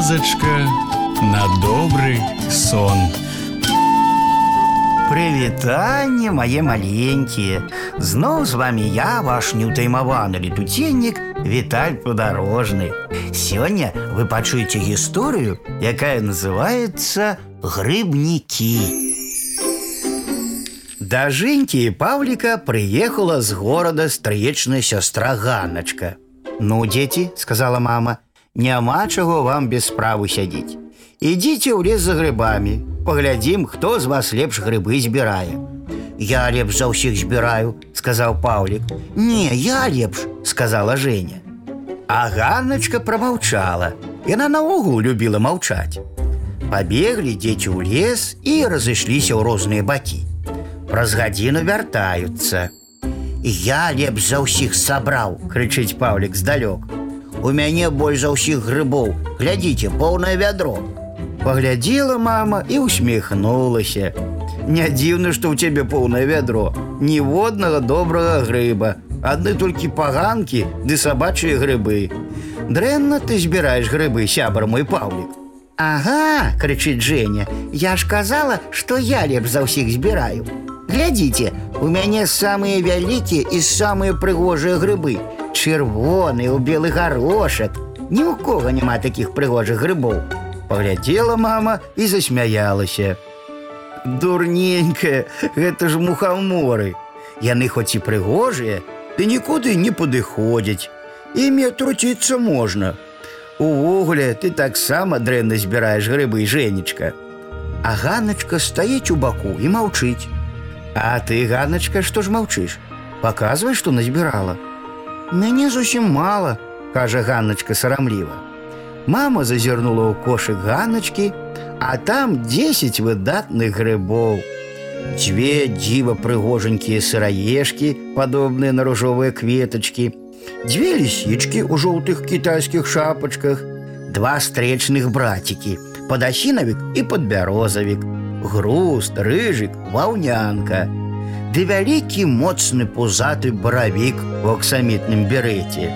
казачка на добрый сон. Прывітанне мае маленькія. Зноў з вами я, ваш неўтаймаваны летуценнік Віталь Падарожны. Сёння вы пачуеце гісторыю, якая называецца грыбнікі. Да Женькі і Павліка прыехала з горада стрыечная сястра Ганначка. Ну, дзеці, сказала мама, няма чаго вам без справу сядзіць. Ідзіце ў лес за грыбамі, паглядзім, хто з вас лепш грыбы збірае. Я лепш за ўсіх збіраю, сказаў Паўлік. Не, я лепш, сказала Женя. А Ганначка прамаўчала. Яна наогул любіла маўчаць. Пабеглі дзеці ў лес і разышліся ў розныя бакі. Праз гадзіну вяртаюцца. Я лепш за ўсіх сабраў, крычыць Паўлік здалёк. У мяне больш за ўсіх грыбоў. Глядзіце, поўнае вядро. Паглядзела мама і усміхнулася. Не дзіўна, што ў цябе поўнае вядро. Ніводнага добрага грыба, адны толькі паганкі ды сабачыя грыбы. Дрэнна ты збіраеш грыбы, сябар мой паўлік. Ага, крычыць Женя, Я ж казала, што я лепш за ўсіх збіраю. Глядзіце, у мяне самыя вялікія і самыя прыгожыя грыбы. Чырвоны, у белы гарошак. Ні ў кого няма такіх прыгожых грыбоў. Паглядзела мама і засмяялася. Дурненькая, гэта ж мухаморы. Яны хоць і прыгожыя, ды нікуды не падыходзяць. Імі труціцца можна. Увогуле ты таксама дрэнна збіраеш грыбы Женечка. А Ганначка стаіць у баку і маўчыць. А ты, Ганначка, што ж маўчыш? Паказвай, што назбірала. Мяне зусім мала, кажа Ганначка сарамліва. Мама зазірнула ў кошык ганначкі, а там 10 выдатных грыбоў. Дзве дзіва прыгожанькія сыраежкі, падобныя на ружовыя кветачкі, дзве лісічкі ў жоўтых кітайскіх шапачках, два стречных брацікі, падасінавік і падбярозавік, груст, рыжык, ваўнянка. Ды вялікі моцны пузаты баравік у аксамітным берэце.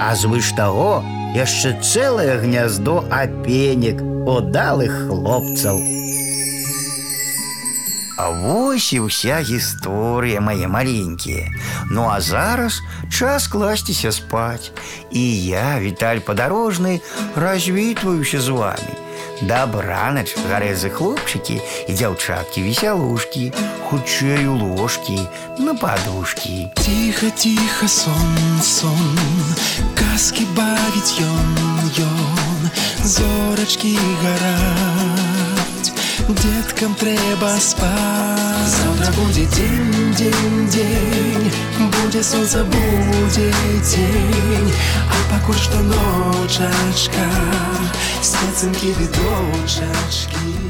А звыш таго, яшчэ цэлае гняздо апенек удалых хлопцаў. А вось і ўся гісторыя мае маленькія. Ну а зараз час класціся спаць. І я, Віталь падарожны, развітваюся з вами. Дабранач, гарэзы хлопчыкі і дзяўчаткі весялушкі, хутчэй у ложкі, на падушкі. Тихо, тихо, сон, сон, казки бавіць ён, ён, зорачкі гараць. Деткам трэба спаць. Завтра будзе дзень, дзень, дзень, Gdzie są zabudzie dzień A pakurs to noczeczka Z pacynki widoczeczki